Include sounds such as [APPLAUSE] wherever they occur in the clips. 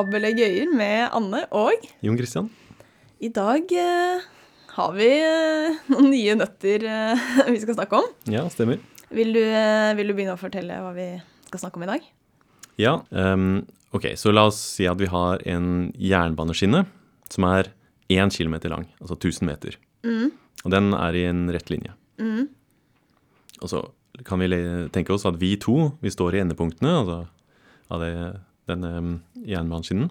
Abbelegøyer med Anne og Jon Christian? I dag eh, har vi eh, noen nye nøtter eh, [LAUGHS] vi skal snakke om. Ja, stemmer. Vil du, eh, vil du begynne å fortelle hva vi skal snakke om i dag? Ja, um, ok, så la oss si at vi har en jernbaneskinne som er én kilometer lang, altså 1000 meter. Og den er i en rett linje. Og så kan vi tenke oss at vi to, vi står i endepunktene altså, av det, denne um, jernbaneskinnen.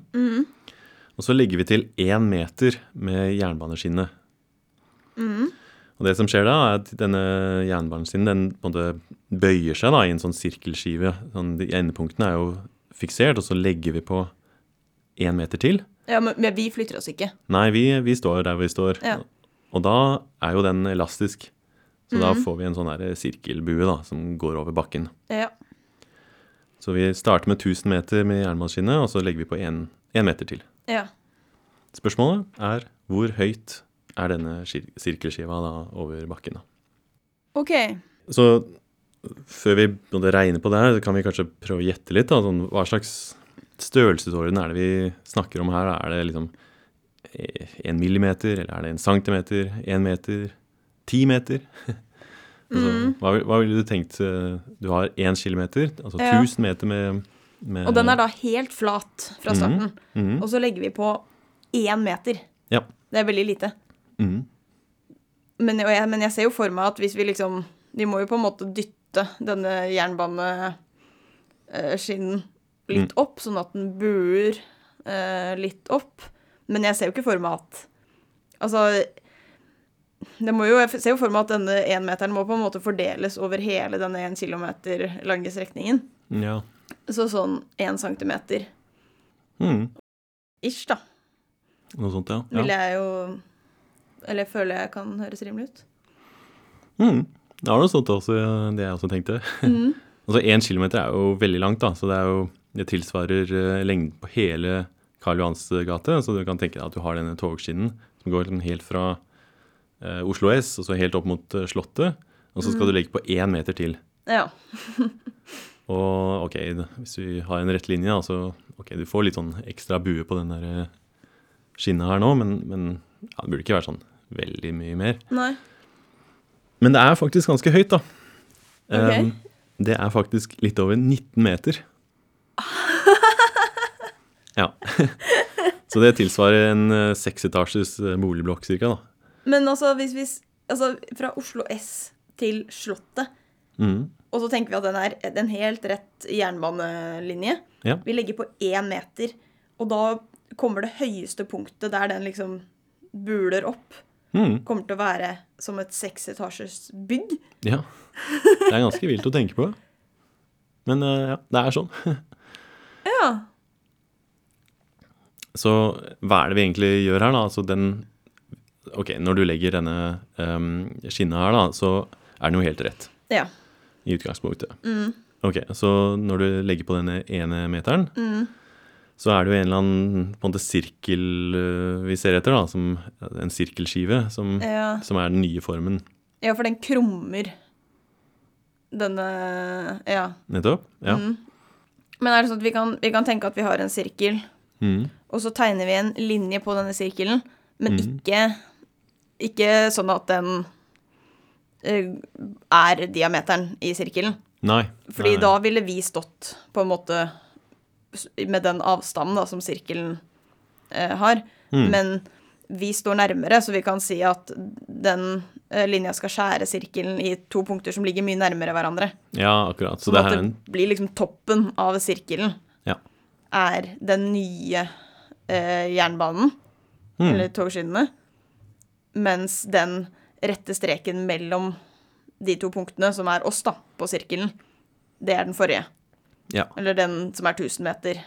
Og så legger vi til én meter med jernbaneskinne. Og det som skjer da, er at denne jernbaneskinnen den på en måte bøyer seg da i en sånn sirkelskive. Sånn, de endepunktene er jo fiksert, og så legger vi på én meter til. Ja, men, men vi flytter oss ikke. Nei, vi, vi står der vi står. Ja. Og da er jo den elastisk. Så da får vi en sånn sirkelbue da, som går over bakken. Ja. Så vi starter med 1000 meter med jernbaneskinne, og så legger vi på én meter til. ja. Spørsmålet er hvor høyt er denne sirkelskiva da over bakken? da? OK. Så før vi regner på det her, kan vi kanskje prøve å gjette litt. Da, sånn, hva slags størrelsesorden er det vi snakker om her? da? Er det liksom én millimeter, eller er det en centimeter, én meter, ti meter? [LAUGHS] altså, hva, hva ville du tenkt eh, Du har én kilometer, altså Ja. meter med, med Og den er da helt flat fra starten. Mhm. Og så legger vi på én meter. Ja. Det er veldig lite. Mhm. Men, jeg, men jeg ser jo for meg at hvis vi liksom Vi må jo på en måte dytte denne jernbaneskinnen litt opp, sånn at den buer eh, litt opp. Men jeg ser jo ikke for meg at Altså det må jo, Jeg ser jo for meg at denne énmeteren må på en måte fordeles over hele denne én kilometer lange strekningen. Ja. Så sånn én centimeter Mm. ish, da. Noe sånt, ja. Vil jeg jo Eller føler jeg kan høres rimelig ut. Mm. Det var noe sånt også, det jeg også tenkte. [LAUGHS] altså én kilometer er jo veldig langt, da, så det er jo det tilsvarer eh, lengden på hele Karl Johans gate. Så du kan tenke deg at du har denne togskinnen som går liksom helt fra Oslo S og så helt opp mot eh, Slottet. Og så skal du legge på én meter til. Ja. [LAUGHS] Og ok, hvis vi har en rett linje, så ok, du får litt sånn ekstra bue på den der eh, skinnet her nå, men, men ja, det burde ikke være sånn veldig mye mer. Nei. Men det er faktisk ganske høyt, da. Ok. Um, det er faktisk litt over 19 meter. [LAUGHS] ja. [LAUGHS] Så det tilsvarer en eh, seksetasjes eh, boligblokk cirka, da. Men altså, hvis vi Altså, fra Oslo S til Slottet, Mm. og så tenker vi at den er en helt rett jernbanelinje. Ja. Vi legger på én meter, og da kommer det høyeste punktet der den liksom buler opp, Mm. kommer til å være som et seksetasjes bygg. Ja. Det er ganske vilt å tenke på. Men eh, ja, det er sånn. Ja. Så hva er det vi egentlig gjør her, da? Altså den Ok, når du legger denne um, skinnet her, da, så er den jo helt rett Ja. i utgangspunktet. Ok, Så når du legger på denne ene meteren, så er det jo en eller annen på en måte sirkel uh, vi ser etter, da, som en sirkelskive, som, Ja. som er den nye formen. ja, for den krummer denne Ja. Nettopp? Ja. Men er det sånn at vi kan, vi kan tenke at vi har en sirkel, Mhm. og så tegner vi en linje på denne sirkelen, men ikke, ikke sånn at den eh, er diameteren i sirkelen. Nei. Fordi nei, nei. da ville vi stått på en måte med den avstanden da, som sirkelen eh, har. Mm. Men vi står nærmere, så vi kan si at den eh, linja skal skjære sirkelen i to punkter som ligger mye nærmere hverandre. Ja, akkurat. Så Sånn det en blir liksom toppen av sirkelen Ja. er den nye eh, jernbanen, Mm. eller togskinnene, mens den rette streken mellom de to punktene, som er oss da, på sirkelen, det er den forrige. Ja. Eller den som er 1000 meter.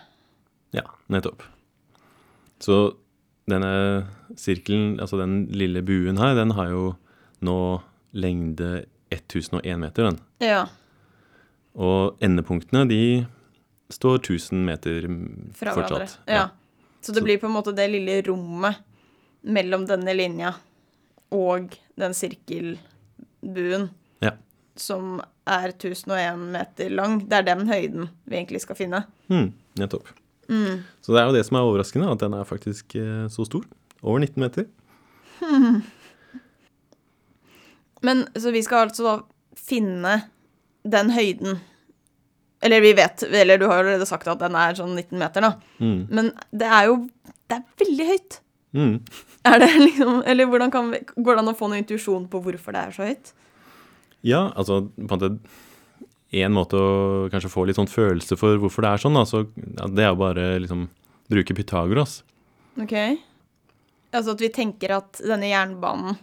Ja, nettopp. Så denne sirkelen, altså den lille buen her, den har jo nå lengde 1001 meter, den. Ja, Og endepunktene, de står 1000 meter fra hverandre. fortsatt. Ja. Så det blir på en måte det lille rommet mellom denne linja og den sirkelbuen Ja. som er 1001 meter lang. Det er den høyden vi egentlig skal finne. Mm, nettopp. Så det er jo det som er overraskende, at den er faktisk eh, så stor. Over 19 meter. [LAUGHS] Men så vi skal altså da finne den høyden Eller vi vet, eller du har jo allerede sagt at den er sånn 19 meter, da. Mm. Men det er jo Det er veldig høyt. Mm. Er det liksom Eller hvordan kan vi, går det an å få noen intuisjon på hvorfor det er så høyt? Ja, altså på en måte En måte å kanskje få litt sånn følelse for hvorfor det er sånn, altså, ja, det er jo bare liksom bruke Pythagoras. Ok. Altså at vi tenker at denne jernbanen,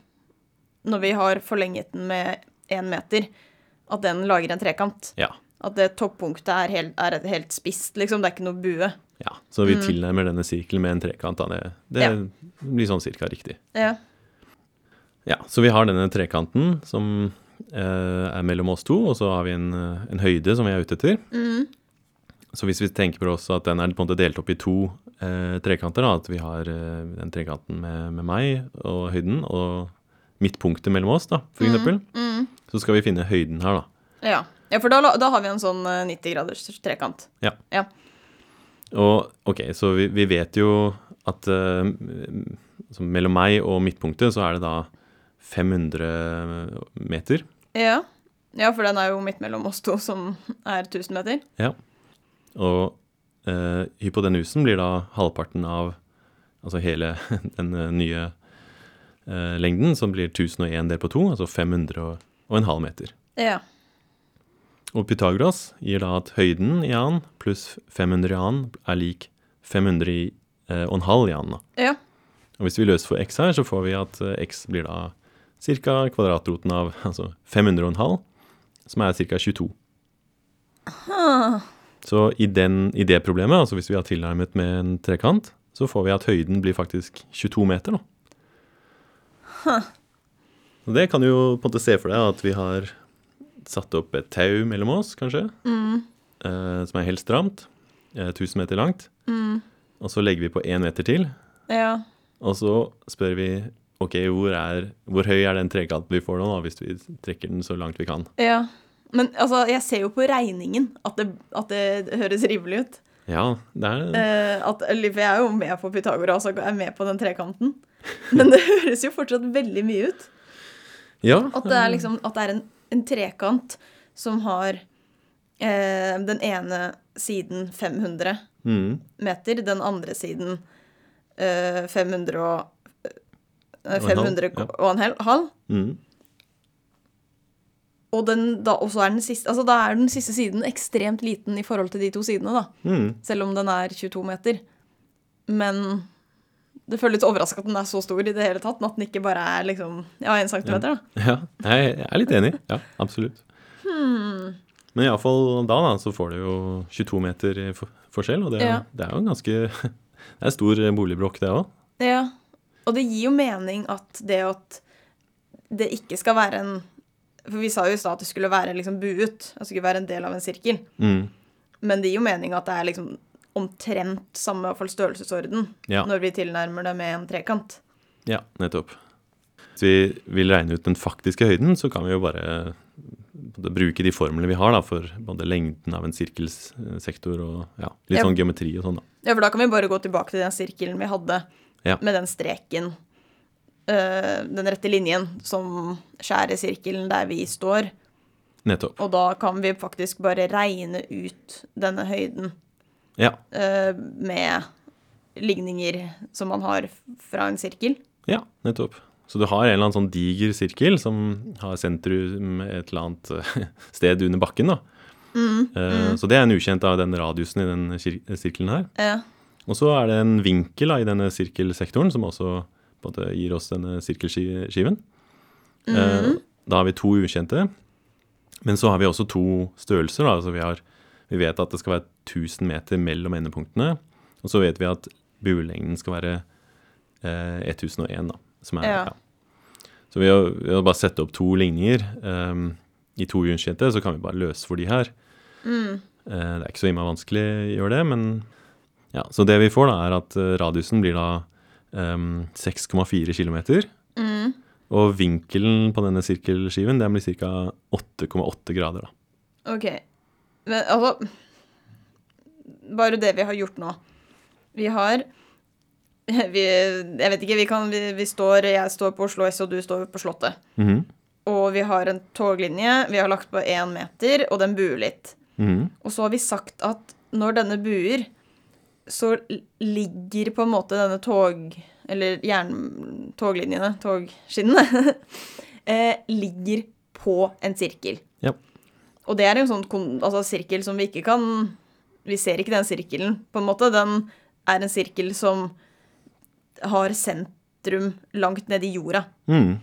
når vi har forlenget den med én meter, at den lager en trekant. Ja. At det toppunktet er helt, er helt spist, liksom. Det er ikke noe bue. ja. Så vi tilnærmer denne sirkelen med en trekant. Da. Det, det Ja. blir sånn cirka riktig. Ja. Ja, så vi har denne trekanten som eh, er mellom oss to, og så har vi en, en høyde som vi er ute etter. Så hvis vi tenker på oss at den er på en måte delt opp i to eh, trekanter, da, at vi har eh, den trekanten med, med meg og høyden, og midtpunktet mellom oss, da, for eksempel, så skal vi finne høyden her, da. Ja, ja for da, da har vi en sånn eh, 90 graders trekant. Ja. Ja. Og ok, så vi, vi vet jo at uh, mellom meg og midtpunktet så er det da 500 meter. Ja. ja, for den er jo midt mellom oss to, som er 1000 meter. Ja. Og eh, hypotenusen blir da halvparten av altså hele [LAUGHS] den eh, nye eh, lengden, som blir 1001 delt på to, altså 500 og, og en halv meter. Ja. Og Pythagoras gir da at høyden i annen pluss 500 i annen er lik 500 i, eh, og en halv i. Da. Ja. Og hvis vi løser for x her, så får vi at eh, x blir da ca. kvadratroten av [LAUGHS] altså 500 og en halv, som er ca. 22. Så i, den, i det problemet, altså hvis vi har tilnærmet med en trekant, så får vi at høyden blir faktisk 22 meter, da. Og det kan du jo på en måte se for deg at vi har satt opp et tau mellom oss, kanskje, eh, som er helt stramt, eh, 1000 meter langt. Og så legger vi på én meter til, Ja. og så spør vi ok, hvor, er, hvor høy er den trekanten vi får nå, da, hvis vi trekker den så langt vi kan. ja. Men altså, jeg ser jo på regningen at det, at det høres rimelig ut. Ja, det er Eh, at, jeg er jo med på Pythagoras og er med på den trekanten. Men det [LAUGHS] høres jo fortsatt veldig mye ut. Ja. At det er liksom at det er en, en trekant som har eh, den ene siden 500 Mm, meter, den andre siden eh, 500 og 500 Og en halv, og en hel, halv. mm. Og den, da, er den siste, altså da er den siste siden ekstremt liten i forhold til de to sidene, da. Mm. Selv om den er 22 meter. Men det føles overraskende at den er så stor i det hele tatt, at den ikke bare er liksom ja, én centimeter, da. Ja, jeg er litt enig. Ja, absolutt. Men iallfall da, da, så får du jo 22 meter forskjell, og det, er- Ja. det er jo en ganske [LAUGHS] Det er stor boligbrokk, det òg. Ja. Og det gir jo mening at det at det ikke skal være en For vi sa jo i stad at det skulle være liksom buet. Det skulle være en del av en sirkel. Mm. Men det gir jo mening at det er liksom omtrent samme fall størrelsesorden Ja. når vi tilnærmer det med en trekant. Ja, nettopp. Hvis vi vil regne ut den faktiske høyden, så kan vi jo bare både bruke de formlene vi har da, for både lengden av en sirkelsektor og ja, litt Ja. sånn geometri og sånn. da. Ja, for da kan vi bare gå tilbake til den sirkelen vi hadde Ja. med den streken. øh, den rette linjen som skjærer sirkelen der vi står. Nettopp. Og da kan vi faktisk bare regne ut denne høyden Ja. uh, med ligninger som man har fra en sirkel. Ja, nettopp. Så du har en eller annen sånn diger sirkel som har sentrum et eller annet eh, [LAUGHS] sted under bakken. da. Eh, Så det er en ukjent av den radiusen i den sirkelen her. Ja. Og så er det en vinkel da, i denne sirkelsektoren som også måte, gir oss denne sirkelskiven. Eh, Da har vi to ukjente. Men så har vi også to størrelser. Da. Altså vi, har, vi vet at det skal være 1000 meter mellom endepunktene. Og så vet vi at buelengden skal være eh, 1001, da. Som er, Ja. ja. Så ved å, ved å bare sette opp to ligninger um, i to junskjente, så kan vi bare løse for de her. Eh, det er ikke så innmari vanskelig å gjøre det, men ja, Så det vi får, da, er at eh, radiusen blir da um, 6,4 km. Og vinkelen på denne sirkelskiven den blir ca. 8,8 grader. da. OK. Men altså Bare det vi har gjort nå. Vi har vi, Jeg vet ikke, vi kan vi, vi står Jeg står på Oslo S, og du står på Slottet. Mhm. Og vi har en toglinje. Vi har lagt på én meter, og den buer litt. Mhm. Og så har vi sagt at når denne buer, så ligger på en måte denne tog... Eller jern... Toglinjene, togskinnene, [LAUGHS] eh, ligger på en sirkel. Ja. Og det er en sånn altså, sirkel som vi ikke kan Vi ser ikke den sirkelen, på en måte. Den er en sirkel som har sentrum langt nede i jorda. Mm.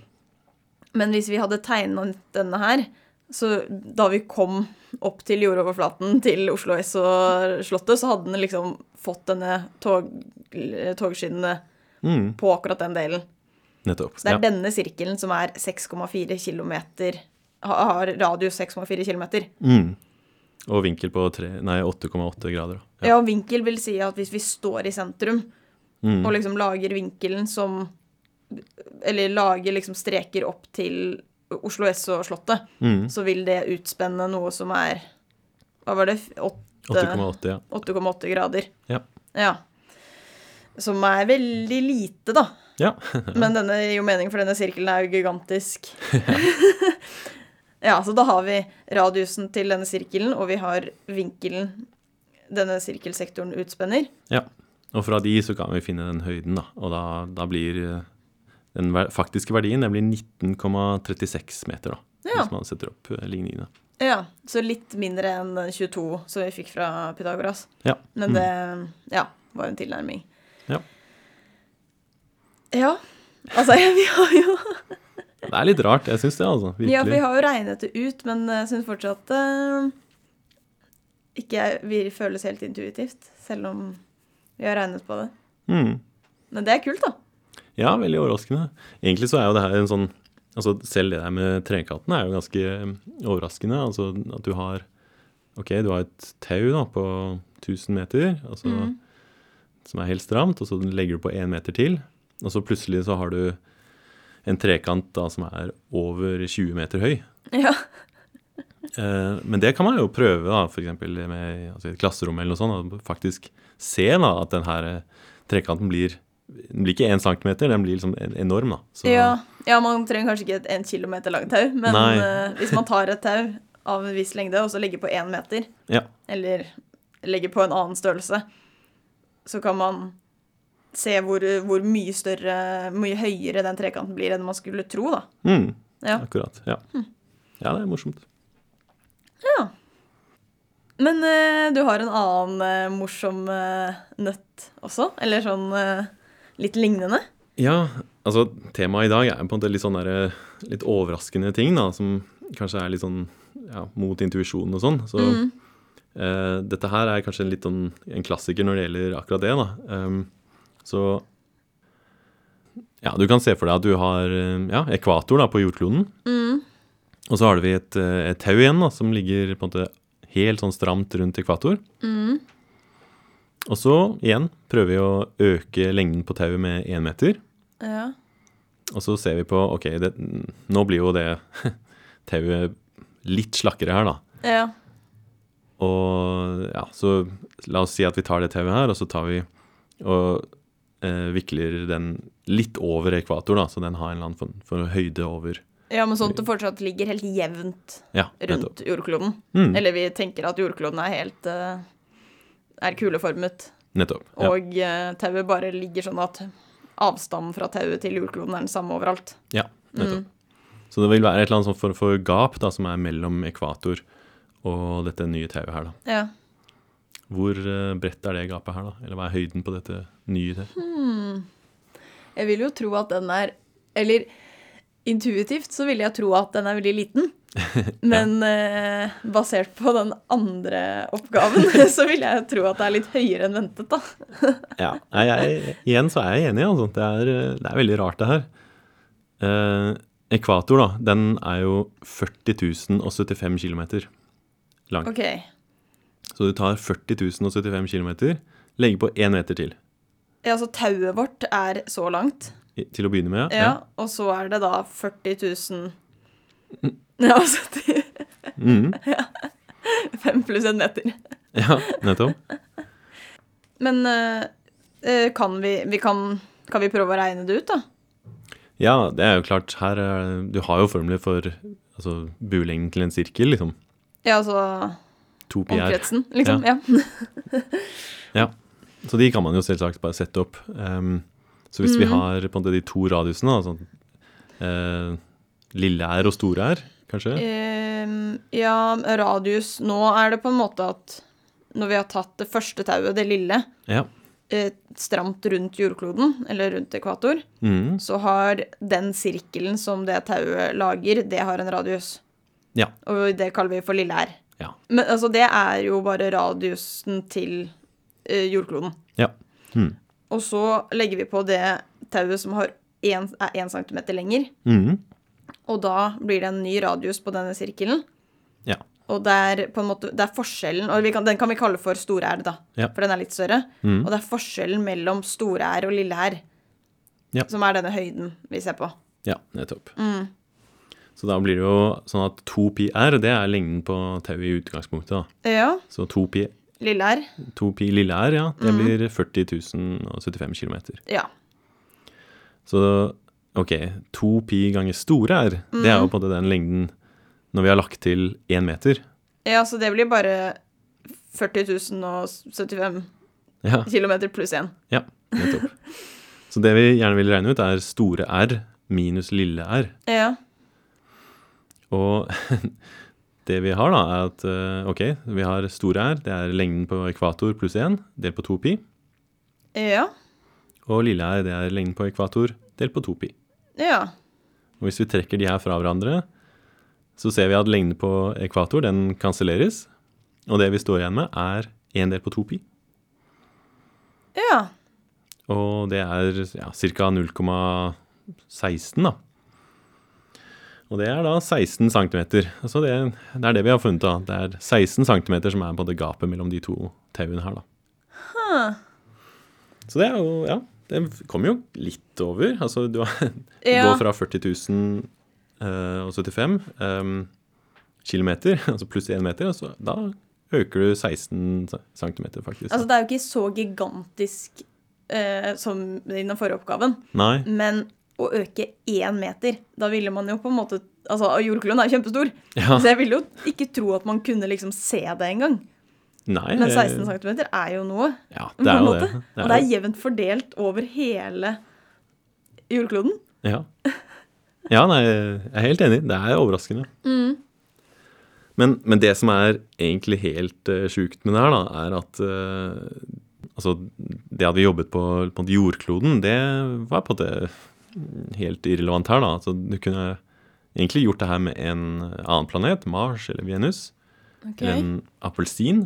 Men hvis vi hadde tegnet denne her, så da vi kom opp til jordoverflaten til Oslo S og Slottet, så hadde den liksom fått denne tog, togskinnene mm. på akkurat den delen. Nettopp. Så det er ja. denne sirkelen som er 6,4 km Har radius 6,4 km. Mhm. Og vinkel på 8,8 grader. Ja. Ja, og vinkel vil si at hvis vi står i sentrum mm. og liksom lager vinkelen som Eller lager liksom streker opp til Oslo S og Slottet, mm. så vil det utspenne noe som er Hva var det? 8,8, ja. 8,8 grader. Ja. Ja. Som er veldig lite, da. Ja. [LAUGHS] Men denne gir jo mening, for denne sirkelen er jo gigantisk. [LAUGHS] [LAUGHS] ja, så da har vi radiusen til denne sirkelen, og vi har vinkelen denne sirkelsektoren utspenner. ja. Og fra de så kan vi finne den høyden, da. Og da, da blir eh, den faktiske verdien det 19,36 meter, da. Ja. Hvis man setter opp eh, ligningene. Ja, så litt mindre enn 22 som vi fikk fra Pythagoras. Ja. Men Mm. det ja, var en tilnærming. Ja. Ja. Altså, [LAUGHS] vi har jo Det er litt rart, jeg syns det, altså. Virkelig. Ja, for vi har jo regnet det ut, men jeg syns fortsatt uh, ikke vi føles helt intuitivt, selv om vi har regnet på det. Mm. Men det er kult, da. Ja, veldig overraskende. Egentlig så er jo det her en sånn Altså selv det der med trekatten er jo ganske eh, overraskende. Altså at du har OK, du har et tau da på 1000 meter, altså, mm. som er helt stramt, og så legger du på én meter til, og så plutselig så har du en trekant da som er over 20 meter høy. Ja. Eh, men det kan man jo prøve, da, f.eks. med altså, i et klasserom eller noe sånt. og Faktisk se da, at den her eh, trekanten blir den blir ikke én centimeter, den blir liksom enorm. da. Så, ja. ja, man trenger kanskje ikke et en kilometer langt tau, men eh, hvis man tar et tau av en viss lengde, og så legger på én meter, Ja. eller legger på en annen størrelse, så kan man se hvor, hvor mye større, mye høyere den trekanten blir enn man skulle tro, da. Mm, Ja. akkurat. Ja. ja, det er morsomt. Ja. Men eh, du har en annen eh, morsom eh, nøtt også? Eller sånn eh, litt lignende? Ja, altså temaet i dag er på en måte litt sånn der, litt overraskende ting, da, som kanskje er litt sånn ja, mot intuisjonen og sånn. Så Mm. eh, dette her er kanskje litt sånn en klassiker når det gjelder akkurat det, da. Ehm, så ja, du kan se for deg at du har eh, ja, ekvator da, på jordkloden. Mm. Og så har vi et, eh, et tau igjen da, som ligger på en måte helt sånn stramt rundt ekvator. Mm. Og så igjen prøver vi å øke lengden på tauet med én meter. Ja. Og så ser vi på OK, det, nå blir jo det [LAUGHS] tauet litt slakkere her, da. Ja. Og ja, så la oss si at vi tar det tauet her, og så tar vi og eh, vikler den litt over ekvator, da, så den har en eller annen form for høyde over ja, men sånn at det fortsatt ligger helt jevnt Ja, rundt jordkloden. Mm, Eller vi tenker at jordkloden er helt eh, er kuleformet, nettopp. Ja, og eh, tauet bare ligger sånn at avstanden fra tauet til jordkloden er den samme overalt. ja, nettopp. Mm. Så det vil være et eller annet sånt form for gap da, som er mellom ekvator og dette nye tauet her, da. Ja. Hvor eh, bredt er det gapet her, da? Eller hva er høyden på dette nye? Hmm. Jeg vil jo tro at den er Eller intuitivt så vil jeg tro at den er veldig liten. [LAUGHS] Men eh, basert på den andre oppgaven, [LAUGHS] så vil jeg tro at det er litt høyere enn ventet, da. Ja, jeg, igjen så er jeg enig. Altså. Det, er, det er veldig rart, det her. Eh, ekvator, da, den er jo 40 075 km lang. OK. Så du tar 40 075 km, legger på én meter til. Ja, så tauet vårt er så langt. i- Til å begynne med. Ja, ja. og så er det da 40 000 [LAUGHS] Ja, altså til Mm, [LAUGHS] fem pluss en meter. ja nettopp. Men Eh, kan vi, vi kan, kan vi prøve å regne det ut, da? Ja, det er jo klart. Her er, Du har jo formler for altså, buelengden til en sirkel, liksom. Ja, altså To PR. omkretsen, liksom. Ja. [LAUGHS] Ja. Så de kan man jo selvsagt bare sette opp. Um, så hvis vi Mhm. har på en måte de to radiusene, altså eh, lille r og store r, kanskje? Um, ja, radius Nå er det på en måte at når vi har tatt det første tauet, det lille, Ja. uh, stramt rundt jordkloden, eller rundt ekvator, mm. så har den sirkelen som det tauet lager, det har en radius. Ja. Og det kaller vi for lille r. Ja. Men altså, det er jo bare radiusen til eh, jordkloden. Ja. Mhm. Og så legger vi på det tauet som har en, er én centimeter lenger. Mm. Og da blir det en ny radius på denne sirkelen. Ja. Og det er på en måte, det er forskjellen, og vi kan, den kan vi kalle for store R, da, Ja. for den er litt større. Mm. Og det er forskjellen mellom store R og lille R Ja. som er denne høyden vi ser på. Ja, nettopp. Mm. Så da blir det jo sånn at 2 pi r, det er lengden på tauet i utgangspunktet. da. Ja, Så 2 pi, lille R. 2 pi lille r, ja, det mm. blir 40 075 km. Ja. Så ok, 2 pi ganger store r, det Mhm. er jo på en måte den lengden når vi har lagt til én meter. ja, så det blir bare 40 075 Ja, km pluss 1. ja, nettopp. [LAUGHS] Så det vi gjerne vil regne ut, er store r minus lille r. Ja. Og [LAUGHS] det vi har, da, er at eh, ok, vi har store r, det er lengden på ekvator pluss 1, delt på 2 pi. Ja. Og lille r, det er lengden på ekvator delt på 2 pi. Ja. Og hvis vi trekker de her fra hverandre, så ser vi at lengden på ekvator den kanselleres. Og det vi står igjen med, er 1 delt på 2 pi. Ja. Og det er ja, ca. 0,16, da. Og det er da 16 cm. Så det, det er det vi har funnet. da. Det er 16 cm som er på det gapet mellom de to tauene her, da. Huh. Så det er jo Ja, det kommer jo litt over. Altså du, har, [LAUGHS] du Ja. går fra 40 000 eh, og 75 um, km, altså pluss 1 meter, og så da øker du 16 cm, faktisk. Altså, det er jo ikke så gigantisk eh, som i den forrige oppgaven, Nei. men å øke én meter, da ville man jo på en måte Altså, jordkloden er kjempestor, Ja. så jeg ville jo ikke tro at man kunne liksom se det engang. Nei Men eh, 16 cm er jo noe. Ja, det er jo det. det. Og det er jevnt fordelt over hele jordkloden. Ja. ja, nei, jeg er helt enig. Det er overraskende. Mm. Men, men det som er egentlig helt uh, sjukt med det her, da, er at uh, Altså, det at vi jobbet på, på jordkloden, det var på en måte helt irrelevant her, da. Altså, du kunne egentlig gjort det her med en annen planet, Mars eller Venus, Okay. eller en appelsin,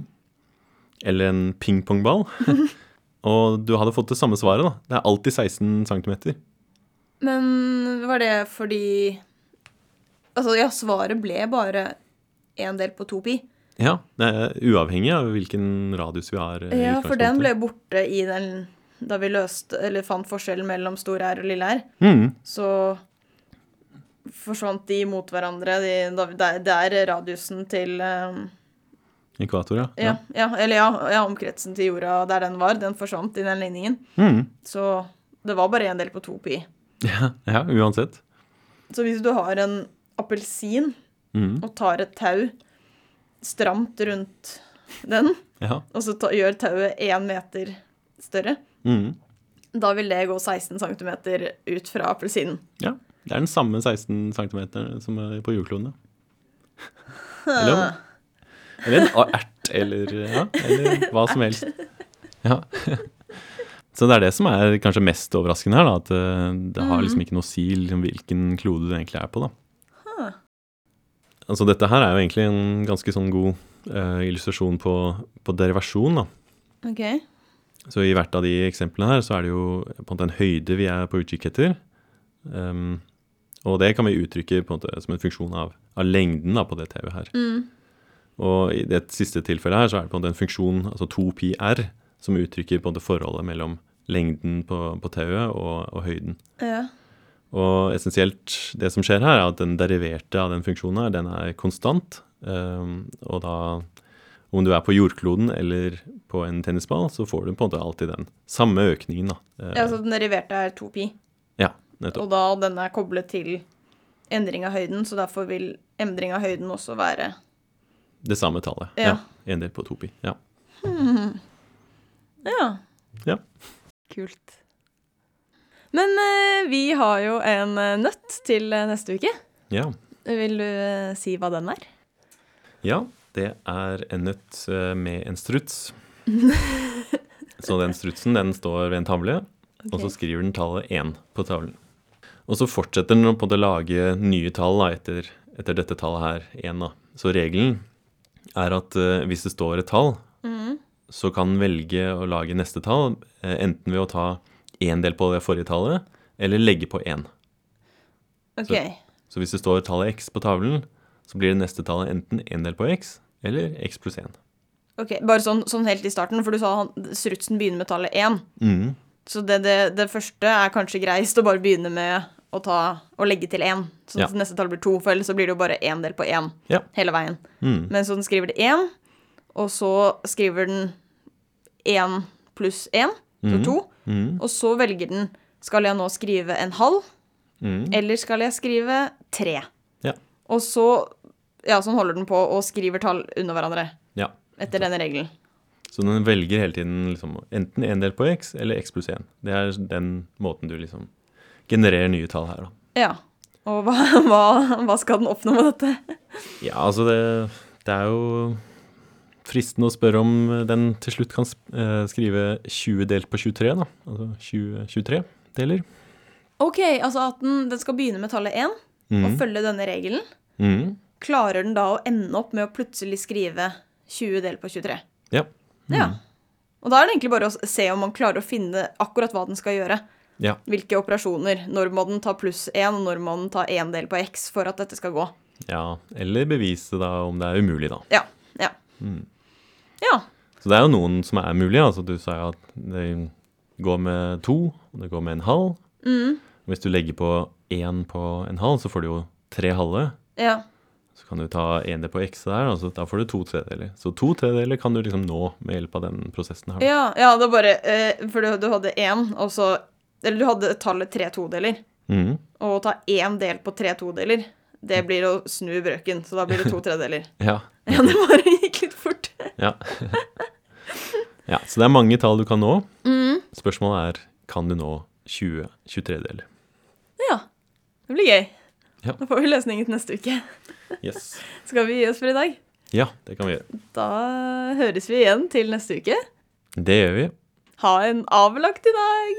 eller en pingpongball. [LAUGHS] Og du hadde fått det samme svaret, da. Det er alltid 16 cm. Men var det fordi Altså, ja, svaret ble bare en del på to pi. Ja, det er uavhengig av hvilken radius vi har. eh, Ja, for den ble borte i den Da vi løste, eller fant forskjellen mellom store R og lille R. Mm. Så forsvant de mot hverandre. De, det er- radiusen til um, Ekvator, ja. ja, ja, eller ja, ja, omkretsen til jorda der den var, den forsvant i den ligningen. Mm. Så det var bare en del på to pi. [LAUGHS] ja. Ja, uansett. Så hvis du har en appelsin Mm. og tar et tau stramt rundt den, Ja. og så ta, gjør tauet én meter større, Mm. da vil det gå 16 cm ut fra appelsinen. ja. Det er den samme 16 cm som er på jordkloden. ja. Eller, eller en ert, eller, ja, eller hva som helst. Ja. [LAUGHS] Så det er det som er kanskje mest overraskende her, da, at eh, det har liksom ikke noe si liksom, hvilken klode du egentlig er på. da. Altså Dette her er jo egentlig en ganske sånn god uh, illustrasjon på, på derivasjon. da. OK. Så i hvert av de eksemplene her, så er det jo på en måte en høyde vi er på utkikk etter. Um, og det kan vi uttrykke på en måte som en funksjon av, av lengden da, på det tauet her. Mm. Og i det siste tilfellet her, så er det på en måte en funksjon, altså 2pi r, som uttrykker på en måte forholdet mellom lengden på, på tauet og, og høyden. Ja. Og essensielt det som skjer her, er at den deriverte av den funksjonen her, den er konstant. Um, og da om du er på jordkloden eller på en tennisball, så får du på en måte alltid den samme økningen, da. Ja, så den deriverte er 2pi, ja, nettopp. og da den er koblet til endring av høyden, så derfor vil endring av høyden også være Det samme tallet. Ja. En del på 2pi. Ja. Ja. Ja. Kult. Men eh, vi har jo en eh, nøtt til eh, neste uke. ja. Vil du si hva den er? Ja, det er en nøtt eh, med en struts. [LAUGHS] Så den strutsen den står ved en tavle, og så skriver den tallet 1 på tavlen. Og så fortsetter den å på en lage nye tall da, etter, etter dette tallet her, 1. Da. Så regelen er at uh, hvis det står et tall, mm. så kan den velge å lage neste tall eh, enten ved å ta én del på det forrige tallet, eller legge på én. OK. Så hvis det står tallet x på tavlen, så blir det neste tallet enten én del på x eller x pluss 1. ok, Bare sånn, sånn helt i starten, for du sa han, strutsen begynner med tallet 1. Mm. Så det, det, det første er kanskje greist å bare begynne med å, ta, å legge til 1. Så Ja. neste tall blir 2, for ellers så blir det jo bare 1 del på 1 Ja. hele veien. Mm. Men så den skriver det 1, og så skriver den 1 pluss 1, så Mhm. 2. Mm. Og så velger den skal jeg nå skrive en halv, Mm. eller skal jeg skrive 3? Ja. Og så Ja, sånn holder den på og skriver tall under hverandre ja. etter denne regelen. Så den velger hele tiden liksom, enten én del på x eller x pluss 1. Det er den måten du liksom genererer nye tall her, da. Ja. Og hva, [LAUGHS] hva, hva skal den oppnå med dette? Ja, altså det, det er jo fristende å spørre om den til slutt kan eh, skrive 20 delt på 23, da. Altså 20, 23 deler. OK, altså at den, den skal begynne med tallet 1 og Mm. følge denne regelen. Mm. Klarer den da å ende opp med å plutselig skrive 20 delt på 23? Ja. Ja. Og da er det egentlig bare å se om man klarer å finne akkurat hva den skal gjøre. Ja. Hvilke operasjoner. Når må den ta pluss 1, og når må den ta 1 del på x for at dette skal gå. ja. Eller bevise da om det er umulig, da. Ja. Ja. Mm. Ja. Så det er jo noen som er mulige. Altså du sa jo at det går med to, og det går med en halv. Mm. Hvis du legger på én på en halv, så får du jo tre halve. Ja. Så kan du ta en del på x der, og da får du to tredeler. Så to tredeler kan du liksom nå med hjelp av den prosessen her. Ja, ja det er bare eh, For du, du hadde én, og så Eller du hadde tallet tre todeler. Mm. Og å ta én del på tre todeler, det blir å snu brøken. Så da blir det to tredeler. [LAUGHS] Ja. [LAUGHS] Ja, det bare gikk litt fort. ja. [LAUGHS] ja. Så det er mange tall du kan nå. Mm. Spørsmålet er kan du nå 20 23-deler. Ja. Det blir gøy. Ja. Da får vi løsningen til neste uke. Yes. [LAUGHS] Skal vi gi oss for i dag? Ja, det kan vi gjøre. Da høres vi igjen til neste uke. Det gjør vi. Ha en avlagt i dag!